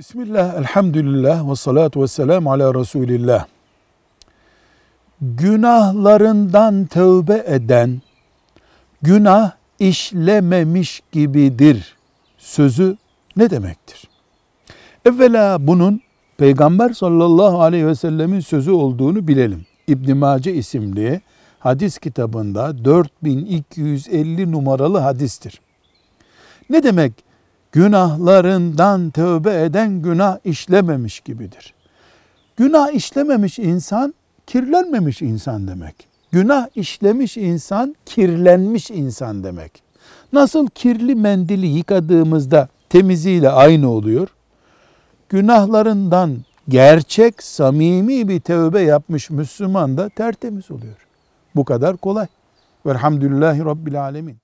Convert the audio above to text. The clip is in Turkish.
Bismillah, elhamdülillah ve salatu ve selamu ala Resulillah. Günahlarından tövbe eden, günah işlememiş gibidir sözü ne demektir? Evvela bunun Peygamber sallallahu aleyhi ve sellemin sözü olduğunu bilelim. İbn Mace isimli hadis kitabında 4250 numaralı hadistir. Ne demek? Günahlarından tövbe eden günah işlememiş gibidir. Günah işlememiş insan kirlenmemiş insan demek. Günah işlemiş insan kirlenmiş insan demek. Nasıl kirli mendili yıkadığımızda temiziyle aynı oluyor? Günahlarından gerçek, samimi bir tövbe yapmış Müslüman da tertemiz oluyor. Bu kadar kolay. Velhamdülillahi Rabbil Alemin.